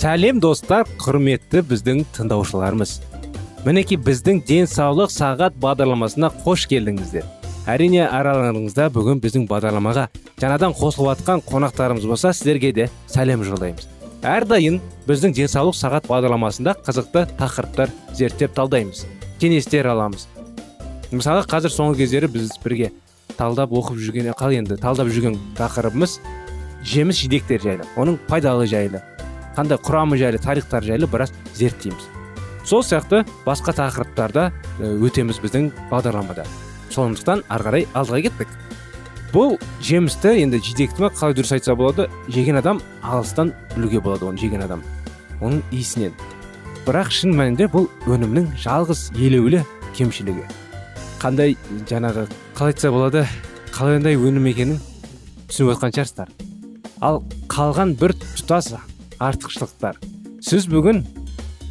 Сәлем достар. Құрметті біздің тыңдаушыларымыз. Мінекей біздің денсаулық сағат бағдарламасына қош келдіңіздер. Әрине араларыңызда бүгін біздің бағдарламаға жаңадан қосылып жатқан қонақтарымыз болса сіздерге де сәлем жолдаймыз. Әрдайым біздің денсаулық сағат бағдарламасында қызықты тақырыптар зерттеп талдаймыз кеңестер аламыз. Мысалы қазір соңғы кездері біз бірге талдап оқып жүрген қалай енді талдап жүрген тақырыбымыз жеміс жидектер жайлы оның пайдалы жайлы. Қандай құрамы жайлы тарихтар жайлы біраз зерттейміз. Сол сияқты басқа тақырыптарда өтеміз біздің бағдарламада. Сондықтан ары қарай алдыға кеттік. Бұл жемісті енді жидекті ма қалай дұрыс айтса болады жеген адам алыстан білуге болады оны жеген адам. Оның иісінен. Бірақ шын мәнінде бұл өнімнің жалғыз елеулі кемшілігі. Қандай жаңағы қалай айтса болады қалайдай өнім екенін түсініп отқан шығарсыздар. Ал қалған бір тұтас артықшылықтар. Сіз бүгін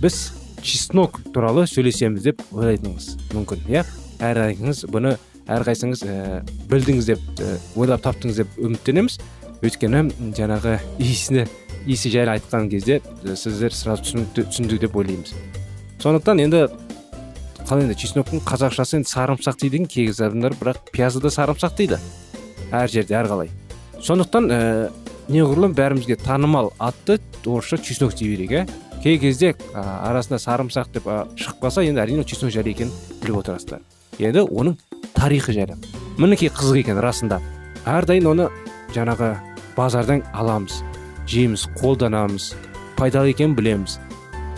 біз чеснок туралы сөйлесеміз деп ойлайтыныңыз мүмкін иә? Әрқайсыңыз бұны әрқайсыңыз ә, білдіңіз деп ә, ойлап таптыңыз деп үміттенеміз. Өйткені жаңағы иісіне иісі жайлы айтқан кезде сіздер сразу түсінді деп ойлаймыз. Сондықтан енді қалай енді чесноктың қазақшасы енді сарымсақ дейді екен кей адамдар бірақ пиязды да сарымсақ дейді. Әр жерде әрқалай. Сондықтан неғұрлым бәрімізге танымал атты орысша чеснок дей берейік иә кей кезде арасында сарымсақ деп ә, шығып қалса енді әрине чеснок жайлы екенін біліп отырасыздар. Енді оның тарихы жайлы мінекей қызық екен расында. Әрдайым оны жаңағы базардан аламыз жейміз қолданамыз пайдалы екенін білеміз.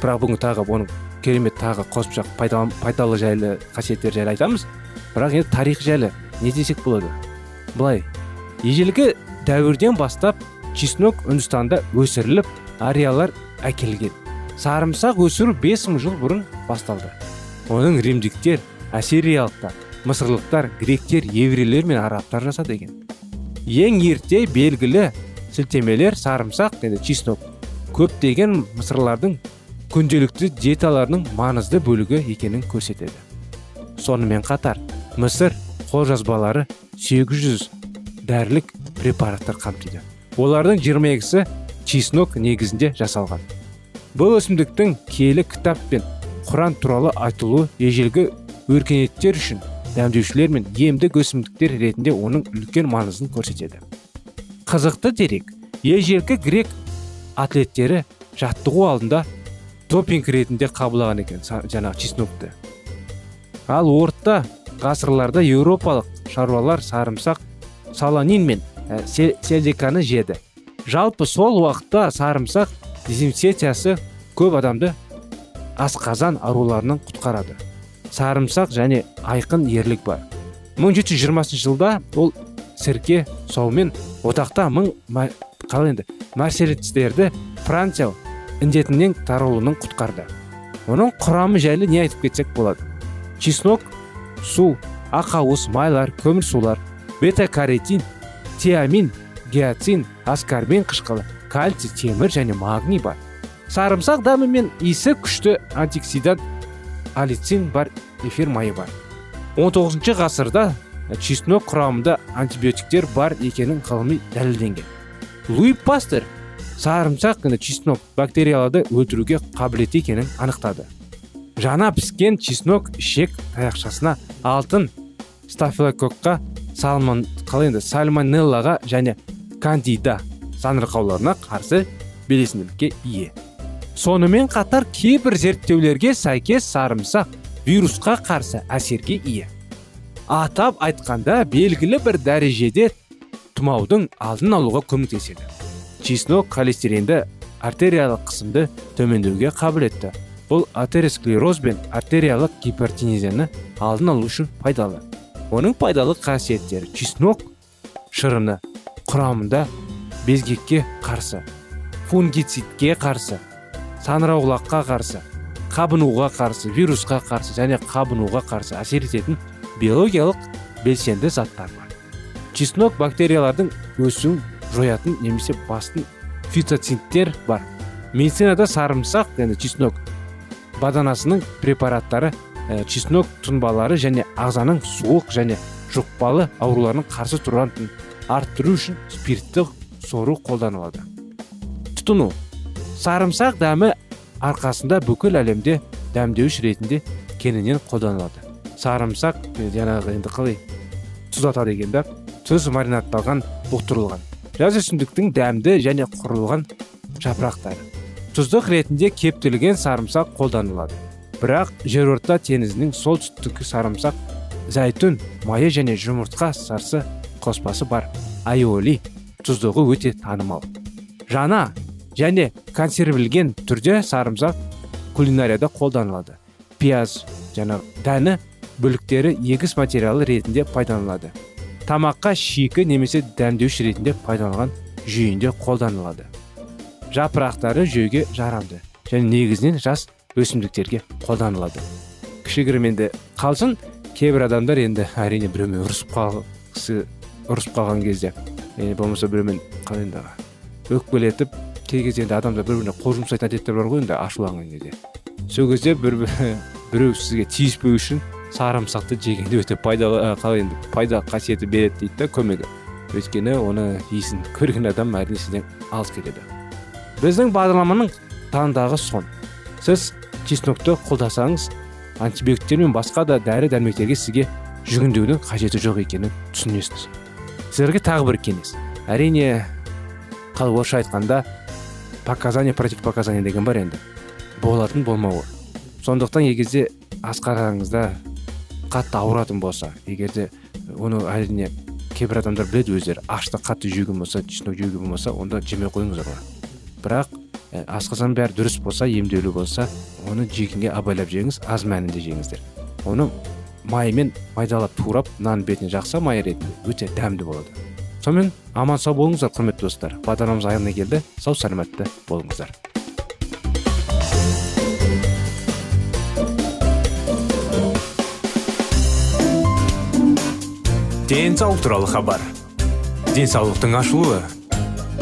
Бірақ бүгін тағы оның керемет тағы қосымша пайдалы, пайдалы жайлы қасиеттер жайлы айтамыз. Бірақ енді тарих жайлы не десек болады? Былай ежелгі дәуірден бастап чеснок үндістанда өсіріліп ариялар әкелген. Сарымсақ өсіру бес мың жыл бұрын басталды. Оның римдіктер ассириялықтар мысырлықтар гректер еврейлер мен арабтар жасады екен. Ең ерте белгілі сілтемелер сарымсақ және чеснок. Көптеген мысырлардың күнделікті диеталарының маңызды бөлігі екенін көрсетеді. Сонымен қатар мысыр қолжазбалары 800 дәрілік препараттар қамтиды. Олардың 22-сі чеснок негізінде жасалған. Бұл өсімдіктің киелі кітап пен құран туралы айтылуы ежелгі өркениеттер үшін дәмдеушілер мен емдік өсімдіктер ретінде оның үлкен маңызын көрсетеді. Қызықты дерек ежелгі грек атлеттері жаттығу алдында допинг ретінде қабылдаған екен жаңағы чеснокты. Ал орта ғасырларда еуропалық шаруалар сарымсақ саланин мен Ә, селдиканы жеді. Жалпы сол уақытта сарымсақ дезинфекциясы көп адамды асқазан ауруларынан құтқарады. Сарымсақ және айқын ерлік бар. 1720 жылда ол сірке саумен одақта мың қалай енді марселицтерді франция індетінен таралуынан құтқарды. Оның құрамы жайлы не айтып кетсек болады? Чеснок су ақауыз майлар көмірсулар бета каротин тиамин гиацин аскарбин қышқылы кальций темір және магний бар. Сарымсақ дәмі мен иісі күшті антиоксидант алицин бар эфир майы бар. 19 ғасырда чеснок құрамында антибиотиктер бар екенін ғылыми дәлелденген. Луи пастер сарымсақ чеснок бактерияларды өлтіруге қабілетті екенін анықтады. Жаңа піскен чеснок ішек таяқшасына алтын стафилококқа салмон қалай енді? Сальмонеллаға және кандида саңырқауларына қарсы белсенділікке ие. Сонымен қатар кейбір зерттеулерге сәйкес сарымсақ вирусқа қарсы әсерге ие. Атап айтқанда белгілі бір дәрежеде тұмаудың алдын алуға көмектеседі. Чеснок холестеринді артериялық қысымды төмендеуге қабілетті. Бұл атеросклероз бен артериялық гипертензияны алдын алу үшін пайдалы. Оның пайдалы қасиеттері чеснок шырыны құрамында безгекке қарсы фунгицидке қарсы саңырауқұлаққа қарсы қабынуға қарсы вирусқа қарсы және қабынуға қарсы әсер ететін биологиялық белсенді заттар бар. Чеснок бактериялардың өсуін жоятын немесе бастын фитоцинттер бар. Медицинада сарымсақ және чеснок баданасының препараттары ә, чеснок тұнбалары және ағзаның суық және жұқпалы ауруларының қарсы тұрғанын арттыру үшін спиртті сору қолданылады. Тұтыну. Сарымсақ дәмі арқасында бүкіл әлемде дәмдеуіш ретінде кеңінен қолданылады. Сарымсақ жаңағы енді қалай тұздатады екен да тұз маринадталған бұқтырылған. Жаз өсімдіктің дәмді және құрылған жапырақтары. Тұздық ретінде кептірілген сарымсақ қолданылады. Бірақ жерорта теңізінің солтүстік сарымсақ зәйтүн майы және жұмыртқа сарсы қоспасы бар. Айоли тұздығы өте танымал. Жаңа және консервілген түрде сарымсақ кулинарияда қолданылады. Пияз жаңа дәні бөліктері егіс материалы ретінде пайдаланылады. Тамаққа шикі немесе дәмдеуіш ретінде пайдаланған жүйінде қолданылады. Жапырақтары жеуге жарамды және негізінен жас өсімдіктерге қолданылады. Кішігірім енді қалсын кейбір адамдар енді әрине біреумен ұрысып қалғысы ұрысып қалған кезде е, болмаса біреумен қалай енді өкпелетіп кей кезде енді адамдар бір біріне қол жұмсайтын әдеттер бар ғой енді ашуланған кезде. Сол кезде бір біреу сізге тиіспеу үшін сарымсақты жегенде өте пайдалы қалай енді пайда қасиеті береді дейді да көмегі. Өйткені оны иісін көрген адам әрине сізден алыс кетеді біздің бағдарламаның таңдағы сон сіз чеснокты қолдасаңыз антибиотиктер мен басқа да дәрі дәрмектерге сізге жүгіндеудің қажеті жоқ екенін түсінесіз сіздерге тағы бір кеңес әрине орысша айтқанда показания противопоказания деген бар енді болатын болмауы сондықтан егерде асқараңызда қатты ауыратын болса егерде оны әрине кейбір адамдар біледі өздері ашты қатты жеуге болса чеснок жеуге болмаса онда жемей қойыңыздар бірақ асқазан бәрі дұрыс болса емделу болса оны жегенге абайлап жеңіз аз мәнінде жеңіздер. Оны маймен майдалап турап нан бетіне жақса май ретінде өте дәмді болады. Сонымен аман сау болыңыздар құрметті достар. Бағдарламамыз аяғына келді. Сау саламатты болыңыздар. Денсаулық туралы хабар. Денсаулықтың ашылуы.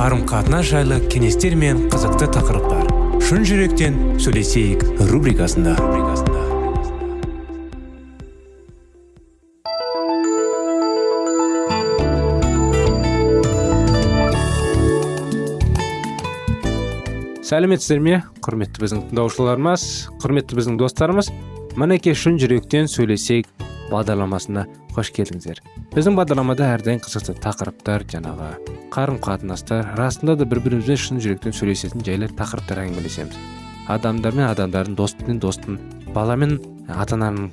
Қарым қатынас жайлы кеңестер мен қызықты тақырыптар. Шын жүректен сөйлесейік рубрикасында. Сәлеметсіздер ме? Құрметті біздің тыңдаушыларымыз құрметті біздің достарымыз мінекей шын жүректен сөйлесейік бағдарламасына қош келдіңіздер. Біздің бағдарламада әрдайым қызықты тақырыптар жаңағы қарым қатынастар расында да бір бірімізбен шын жүректен сөйлесетін жайлы тақырыптар әңгімелесеміз. Адамдар мен адамдардың дос пен достың бала мен ата ананың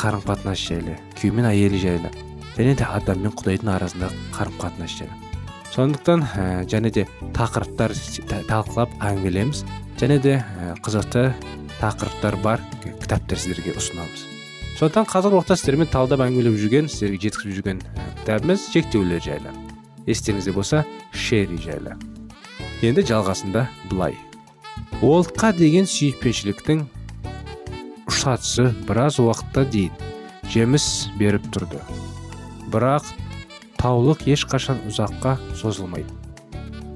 қарым қатынасы жайлы күйеу мен әйелі жайлы және де адам мен құдайдың арасындағы қарым қатынас жайлы. Сондықтан және де тақырыптар талқылап әңгімелейміз және де қызықты тақырыптар бар кітаптар сіздерге ұсынамыз. Сондықтан қазіргі уақытта сіздермен талдап әңгімелеп жүрген сіздерге жеткізіп жүрген кітабымыз шектеулер жайлы. Естеріңізде болса шерри жайлы. Енді жалғасында былай. Уолтқа деген сүйіспеншіліктің ұшатысы біраз уақытта дейін жеміс беріп тұрды. Бірақ таулық ешқашан ұзаққа созылмайды.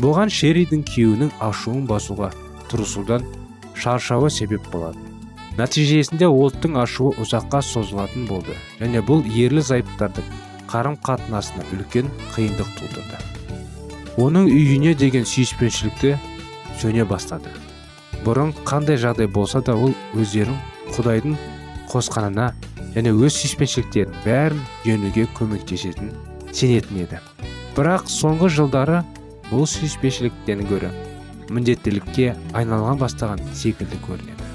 Бұған шеридің күйеуінің ашуын басуға тырысудан шаршауы себеп болады нәтижесінде олттың ашуы ұзаққа созылатын болды. Және бұл ерлі зайыптардың қарым қатынасына үлкен қиындық тудырды. Оның үйіне деген сүйіспеншілікті сөне бастады. Бұрын қандай жағдай болса да ол өздерін құдайдың қосқанына және өз сүйіспеншіліктерін бәрін жеңуге көмектесетін сенетін еді. Бірақ соңғы жылдары бұл сүйіспеншіліктен гөрі міндеттілікке айналған бастаған секілді көрінеді.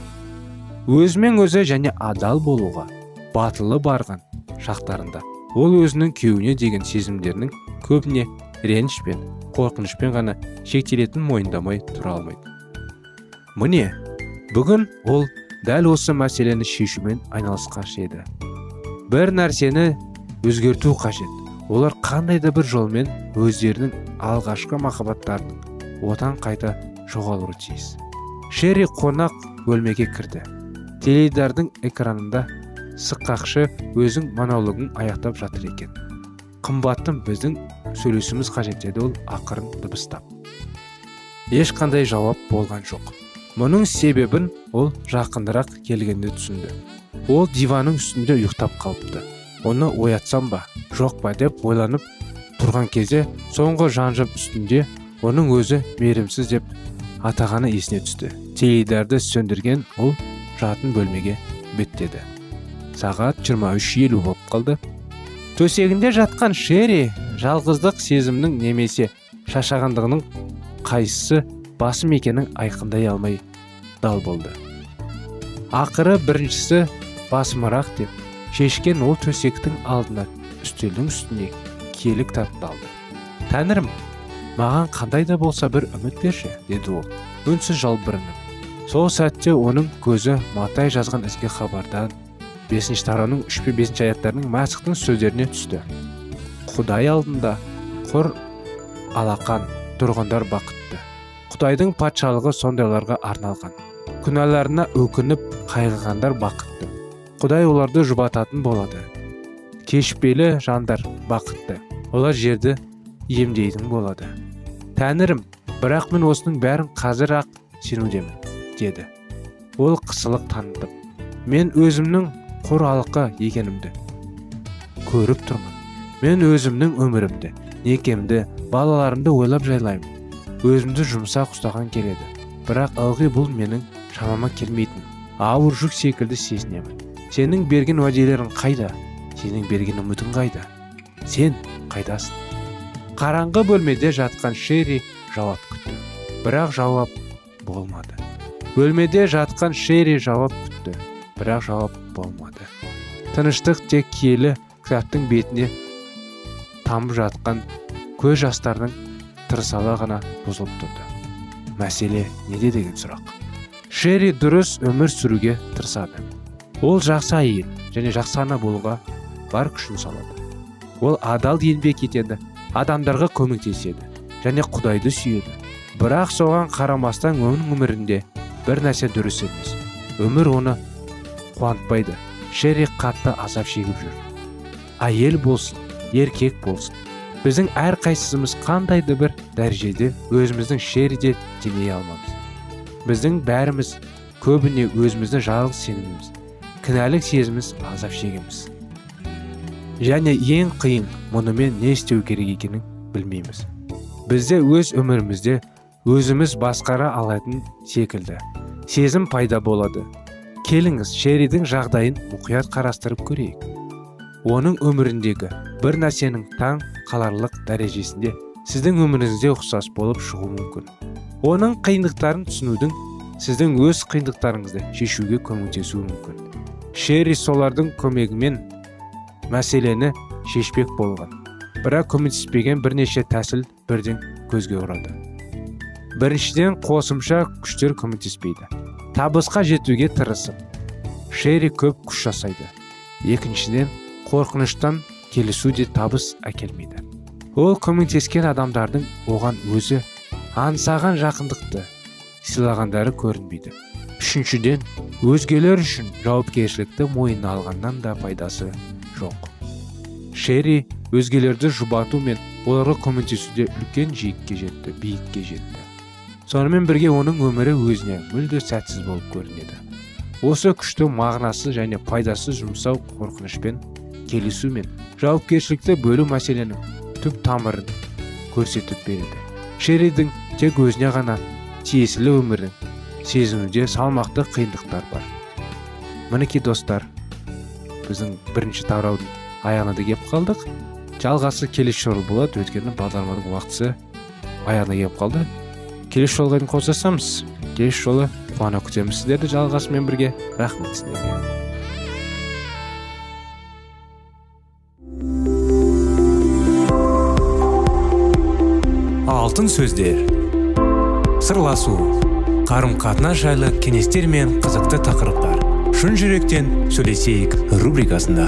Өзімен өзі және адал болуға батылы барған шақтарында. Ол өзінің күйеуіне деген сезімдерінің көбіне реніш пен қорқынышпен ғана шектелетінін мойындамай тұра алмайды. Міне бүгін ол дәл осы мәселені шешумен айналысқан еді. Бір нәрсені өзгерту қажет. Олар қандай да бір жолмен өздерінің алғашқы махаббаттарын отан қайта жоғалуы тиіс. Шерри қонақ бөлмеге кірді. Теледидардың экранында сыққақшы өзің монологын аяқтап жатыр екен. Қымбаттым біздің сөйлесуіміз қажет деді ол ақырын дыбыстап. Ешқандай жауап болған жоқ. Мұның себебін ол жақындырақ келгенде түсінді. Ол диванның үстінде ұйықтап қалыпты. Оны оятсам ба жоқ па деп ойланып тұрған кезде соңғы жанжып үстінде оның өзі мейірімсіз деп атағаны есіне түсті. Теледидарды сөндірген ол жатын бөлмеге беттеді сағат 23.50 болып қалды. Төсегінде жатқан шерри жалғыздық сезімнің немесе шашағандығының қайсысы басым екенін айқындай алмай дал болды. Ақыры біріншісі басымырақ деп шешкен ол төсектің алдына үстелдің үстіне келік алды. Тәңірім маған қандай да болса бір үміт берші деді ол. Үнсіз жалбырынып сол сәтте оның көзі матай жазған ізгі хабардан бесінші тарауның үш пен бесінші аяттарының мәсіхтің сөздеріне түсті. Құдай алдында құр алақан тұрғандар бақытты. Құдайдың патшалығы сондайларға арналған. Күнәларына өкініп қайғығандар бақытты. Құдай оларды жұбататын болады. Кешпелі жандар бақытты. Олар жерді емдейтін болады. Тәңірім бірақ мен осының бәрін қазір ақ сенудемін. Деді. Ол қысылық танытып мен өзімнің құр алыққа екенімді көріп тұрмын. Мен өзімнің өмірімді некемді балаларымды ойлап жайлаймын. Өзімді жұмсақ ұстаған келеді. Бірақ ылғи бұл менің шамама келмейтін ауыр жүк секілді сезінемін. Сенің берген уәделерің қайда? Сенің берген үмітің қайда? Сен қайдасың? Қараңғы бөлмеде жатқан шерри жауап күтті. Бірақ жауап болмады. Бөлмеде жатқан шерри жауап күтті. Бірақ жауап болмады. Тыныштық тек киелі кітаптың бетіне тамып жатқан көз жастардың тырсала ғана бұзылып тұрды. Мәселе неде деген сұрақ. Шерри дұрыс өмір сүруге тырысады. Ол жақсы әйел және жақсы ана болуға бар күшін салады. Ол адал еңбек етеді адамдарға көмектеседі және құдайды сүйеді. Бірақ соған қарамастан оның өмірінде бір нәрсе дұрыс емес. Өмір оны қуантпайды. Шерри қатты азап шегіп жүр. Әйел болсын еркек болсын. Біздің әрқайсымыз қандайды бір дәрежеде өзіміздің шерриде теңей алмаймыз біздің бәріміз көбіне өзімізді жалғыз сеніміміз кінәлік сезіміз азап шегеміз. Және ең қиын мұнымен не істеу керек екенін білмейміз. Бізде өз өмірімізде өзіміз басқара алатын секілді. Сезім пайда болады. Келіңіз шеридің жағдайын мұқият қарастырып көрейік. Оның өміріндегі бір нәрсенің таң қаларлық дәрежесінде сіздің өміріңізде ұқсас болып шығуы мүмкін. Оның қиындықтарын түсінудің сіздің өз қиындықтарыңызды шешуге көмектесуі мүмкін. Шерри солардың көмегімен мәселені шешпек болған. Бірақ көмектеспеген бірнеше тәсіл бірден көзге ұрады. Біріншіден қосымша күштер көмектеспейді. Табысқа жетуге тырысып шерри көп күш жасайды. Екіншіден қорқыныштан келісу де табыс әкелмейді. Ол көмектескен адамдардың оған өзі аңсаған жақындықты сыйлағандары көрінбейді. Үшіншіден өзгелер үшін жауапкершілікті мойнына алғаннан да пайдасы жоқ. Шерри өзгелерді жұбату мен оларға көмектесуде үлкен жиікке жетті биікке жетті. Сонымен бірге оның өмірі өзіне мүлде сәтсіз болып көрінеді. Осы күшті мағынасы және пайдасыз жұмсау қорқынышпен келісу мен жауапкершілікті бөлу мәселенің түп тамырын көрсетіп береді. Шеридің тек өзіне ғана тиесілі өмірін сезінуде салмақты қиындықтар бар. Мінекей достар біздің бірінші тараудың аяғына да келіп қалдық. Жалғасы келесі жолы болады. Өйткені бағдарламаның уақытысы аяғына келіп қалды. Келесі жолға дейін қоштасамыз. Келесі жолы қуана күтеміз. Сіздерді жалғасымен бірге рахмет сіздерге. Алтын сөздер. Сырласу. Қарым қатынас жайлы кеңестер мен қызықты тақырыптар. Шын жүректен сөйлесейік рубрикасында.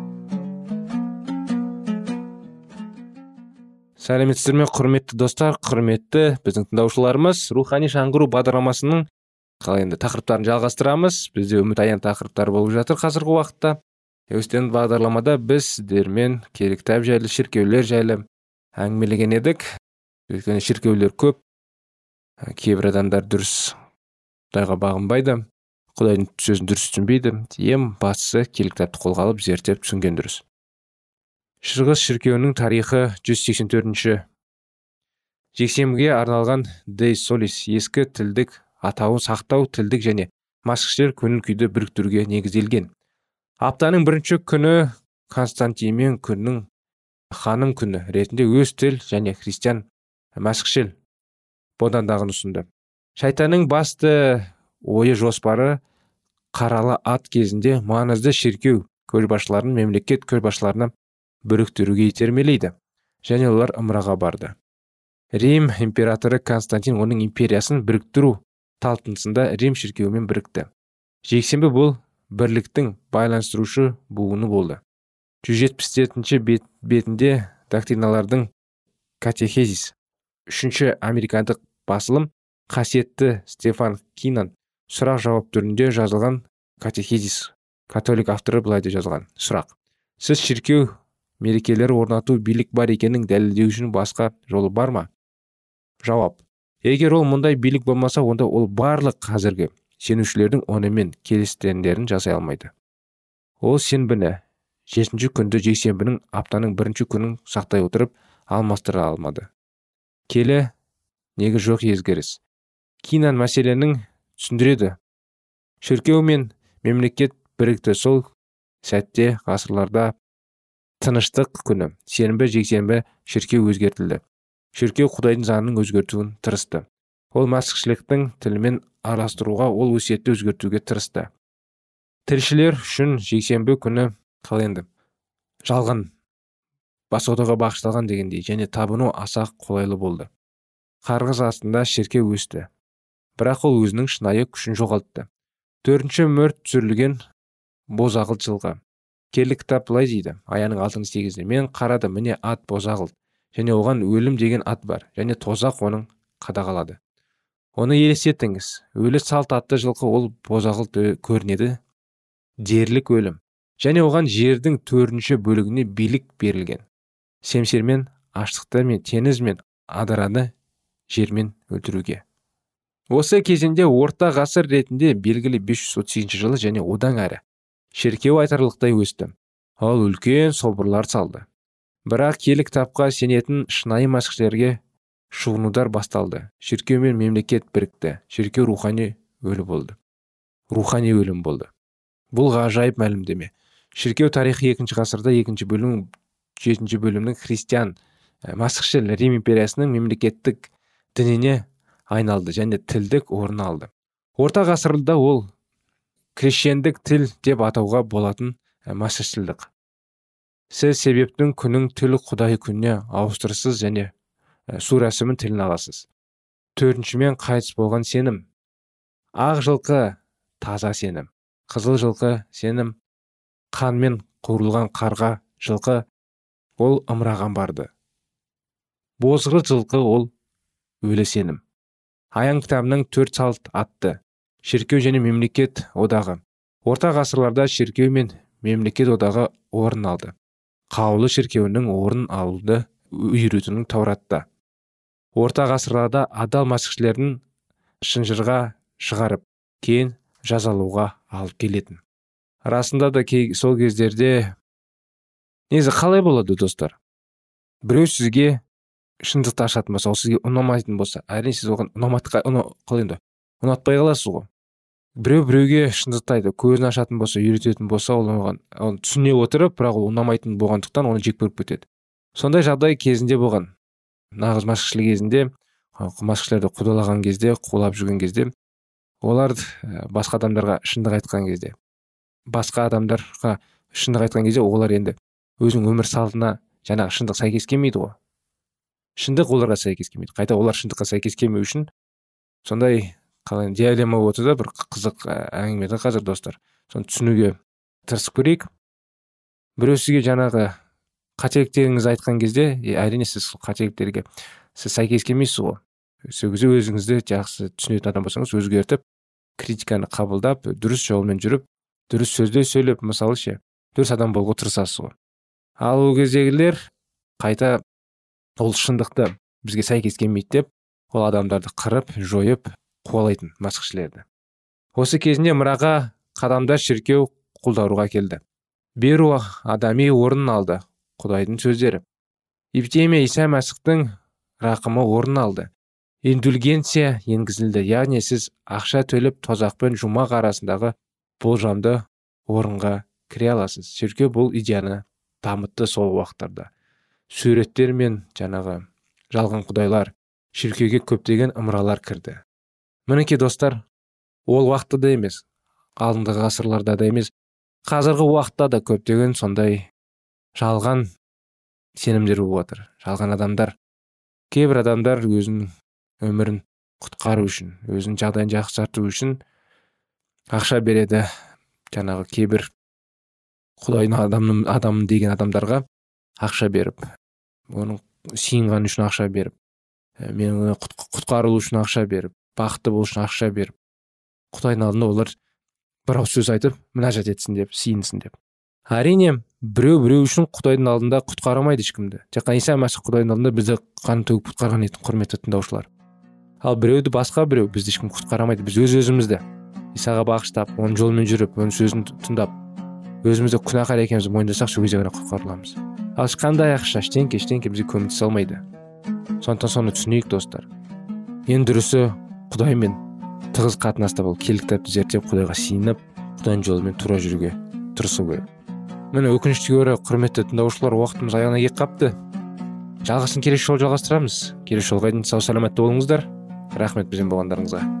Сәлеметсіздер ме құрметті достар? Құрметті біздің тыңдаушыларымыз рухани жаңғыру бағдарламасының қалай енді тақырыптарын жалғастырамыз. Бізде үміт тақырыптар болып жатыр қазіргі уақытта. Өстен бағдарламада біз сіздермен киелі кітап жайлы шіркеулер жайлы әңгімелеген едік. Өйткені шіркеулер көп кейбір адамдар дұрыс құдайға бағынбайды құдайдың сөзін дұрыс түсінбейді. Ең бастысы киелі кітапты қолға алып зерттеп түсінген дұрыс. Шығыс шіркеуінің тарихы 184-ші жексенбіге арналған дей солис ескі тілдік атауын сақтау тілдік және масқішер көңіл күйді біріктіруге негізделген. Аптаның бірінші күні константинмен күннің ханым күні ретінде өз тіл және христиан мәсіхшіл бодандағын ұсынды. Шайтанның басты ойы жоспары қаралы ат кезінде маңызды шіркеу көшбасшыларын мемлекет көшбасшыларына біріктіруге итермелейді және олар ымыраға барды. Рим императоры константин оның империясын біріктіру талпынысында рим шіркеуімен бірікті. Жексенбі бұл бірліктің байланыстырушы буыны болды. 177 бет, бетінде доктриналардың катехезис үшінші американдық басылым қасиетті стефан кинан сұрақ жауап түрінде жазылған катехезис католик авторы былай деп жазған сұрақ. Сіз шіркеу мерекелер орнату билік бар екенін үшін басқа жолы бар ма? Жауап. Егер ол мұндай билік болмаса онда ол барлық қазіргі сенушілердің онымен келістендерін жасай алмайды. Ол сенбіні жетінші күнді жексенбінің аптаның бірінші күнін сақтай отырып алмастыра алмады. Келі неге жоқ езгеріс? Кинан мәселенің түсіндіреді. Шіркеу мен мемлекет бірікті сол сәтте ғасырларда тыныштық күні сенбі жексенбі шіркеу өзгертілді. Шіркеу құдайдың заңын өзгертуін тырысты. Ол мәсіхшіліктің тілімен араластыруға ол өсиетті өзгертуге тырысты. Тілшілер үшін жексенбі күні енді жалған басотаға бағышталған дегендей және табыну аса қолайлы болды. Қарғыз астында шіркеу өсті. Бірақ ол өзінің шынайы күшін жоғалтты. Төртінші мөрт түсірілген бозағыл жылғы. Келі кітап былай дейді. Аяның алтыншы сегізде мен қарадым міне ат бозағыл және оған өлім деген ат бар және тозақ оның қадағалады оны елестетіңіз. Өлі салт атты жылқы ол бозағыл көрінеді. Дерлік өлім. Және оған жердің төртінші бөлігіне билік берілген. Семсермен аштықты мен теңіз мен адыраны жермен өлтіруге. Осы кезеңде орта ғасыр ретінде белгілі 538 жылы және одан әрі шіркеу айтарлықтай өсті. Ал үлкен собырлар салды. Бірақ киелі кітапқа сенетін шынайы мәсіхшілерге шуынудар басталды. Шіркеу мен мемлекет бірікті. Шіркеу рухани өлі болды. Рухани өлім болды. Бұл ғажайып мәлімдеме. Шіркеу тарихы екінші ғасырда екінші бөлім жетінші бөлімнің христиан мәсіхшіл рим империясының мемлекеттік дініне айналды және тілдік орын алды. Орта ғасырда ол крещендік тіл деп атауға болатын мәсіхшілдік сіз себептің күнің тіл құдай күніне ауыстырсыз және су рәсімін тілін аласыз. Төртіншімен қайтыс болған сенім. Ақ жылқы таза сенім. Қызыл жылқы сенім. Қанмен қуырылған қарға жылқы ол ымыраған барды. Бозғыр жылқы ол өлі сенім. Аян кітабының төрт салт атты. Шіркеу және мемлекет одағы. Орта ғасырларда шіркеу мен мемлекет одағы орын алды. Қаулы шіркеуінің орын алуды үйретуінің тауратта. Орта ғасырларда адал мәсіхшілердің шынжырға шығарып кейін жазалауға алып келетін. Расында да кей сол кездерде негізі қалай болады достар? Біреу сізге шындықты ашатын болса ол сізге ұнамайтын болса әрине сіз оған қалай енді? Ұнатпай қаласыз ғой. Біреу біреуге шындықты айтып көзін ашатын болса үйрететін болса ол оған оны түсіне отырып бірақ ол ұнамайтын болғандықтан оны жек көріп кетеді. Сондай жағдай кезінде болған. Нағыз машықшілік кезінде машықшілерді қудалаған кезде қулап жүрген кезде олар басқа адамдарға шындық айтқан кезде басқа адамдарға шындық айтқан кезде олар енді өзінің өмір салтына жаңағы шындық сәйкес келмейді ғой. Шындық оларға сәйкес келмейді. Қайта олар шындыққа сәйкес келмеу үшін сондай қалай диалема болып отыр да бір қызық ә, әңгіме да қазір достар. Соны түсінуге тырысып көрейік. Біреу сізге жаңағы қателіктеріңізді айтқан кезде әрине сіз сол қателіктерге сіз сәйкес келмейсіз ғой. Сол кезде өзіңізді жақсы түсінетін адам болсаңыз өзгертіп критиканы қабылдап дұрыс жолмен жүріп дұрыс сөздер сөйлеп мысалы ше дұрыс адам болуға тырысасыз ғой. Ал ол кездегілер қайта ол шындықты бізге сәйкес келмейді деп ол адамдарды қырып жойып қуалайтын мәсіхшілерді осы кезінде мұраға қадамдар шіркеу құлдаруға келді. Беру адами орнын алды құдайдың сөздері. Эпидемия иса мәсіхтің рақымы орын алды. Индульгенция енгізілді яғни сіз ақша төлеп тозақ пен жұмақ арасындағы болжамды орынға кіре аласыз. Шіркеу бұл идеяны дамытты сол уақыттарда. Суреттер мен жаңағы жалған құдайлар шіркеуге көптеген ымыралар кірді. Мінекей достар ол уақытта да емес. Алдыңғы ғасырларда да емес. Қазіргі уақытта да көптеген сондай жалған сенімдер болып жатыр жалған адамдар кейбір адамдар өзінің өмірін құтқару үшін өзінің жағдайын жақсарту үшін ақша береді. Жаңағы кейбір құдайдың адамын адамын деген адамдарға ақша беріп оның сиынғаны үшін ақша беріп мен құтқарылу үшін ақша беріп бақытты болу үшін ақша беріп құдайдың алдында олар бір ауыз сөз айтып мінәжат етсін деп сиынсын деп. Әрине біреу біреу үшін құдайдың алдында құтқара алмайды ешкімді. Тек қана иса мәсіх құдайдың алдында бізді қан төгіп құтқарған еді құрметті тыңдаушылар ал біреуді басқа біреу бізді ешкім құтқара алмайды біз өз өзімізді. Исаға бағыштап оның жолымен жүріп оның сөзін тыңдап өзімізді күнәһар екенімізді мойындасақ сол кезде ғана құтқарыламыз. Ал ешқандай ақша ештеңке ештеңке бізге көмектесе алмайды. Сондықтан соны түсінейік достар. Ең дұрысы құдаймен тығыз қатынаста болып киелі кітапты зерттеп құдайға сиынып құдайдың жолымен тура жүруге тырысу керек. Міне өкінішке орай құрметті тыңдаушылар уақытымыз аяғына келіп қалыпты жалғасын келесі жолы жалғастырамыз. Келесі жолға дейін сау саламатта болыңыздар. Рахмет бізбен болғандарыңызға.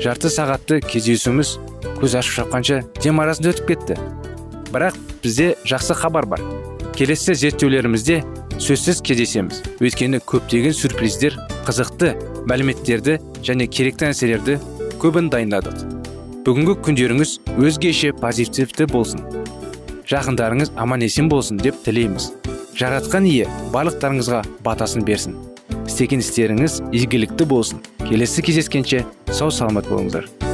Жарты сағатты кездесуіміз көз ашып шапқанша дем арасында өтіп кетті. Бірақ бізде жақсы хабар бар. Келесі зерттеулерімізде сөзсіз кездесеміз. Өйткені көптеген сюрприздер қызықты мәліметтерді және керекті нәрселерді көбін дайындадық. Бүгінгі күндеріңіз өзгеше позитивті болсын. Жақындарыңыз аман есен болсын деп тілейміз. Жаратқан ие барлықтарыңызға батасын берсін. Істеген істеріңіз игілікті болсын. Келесі кездескенше сау саламат болыңыздар.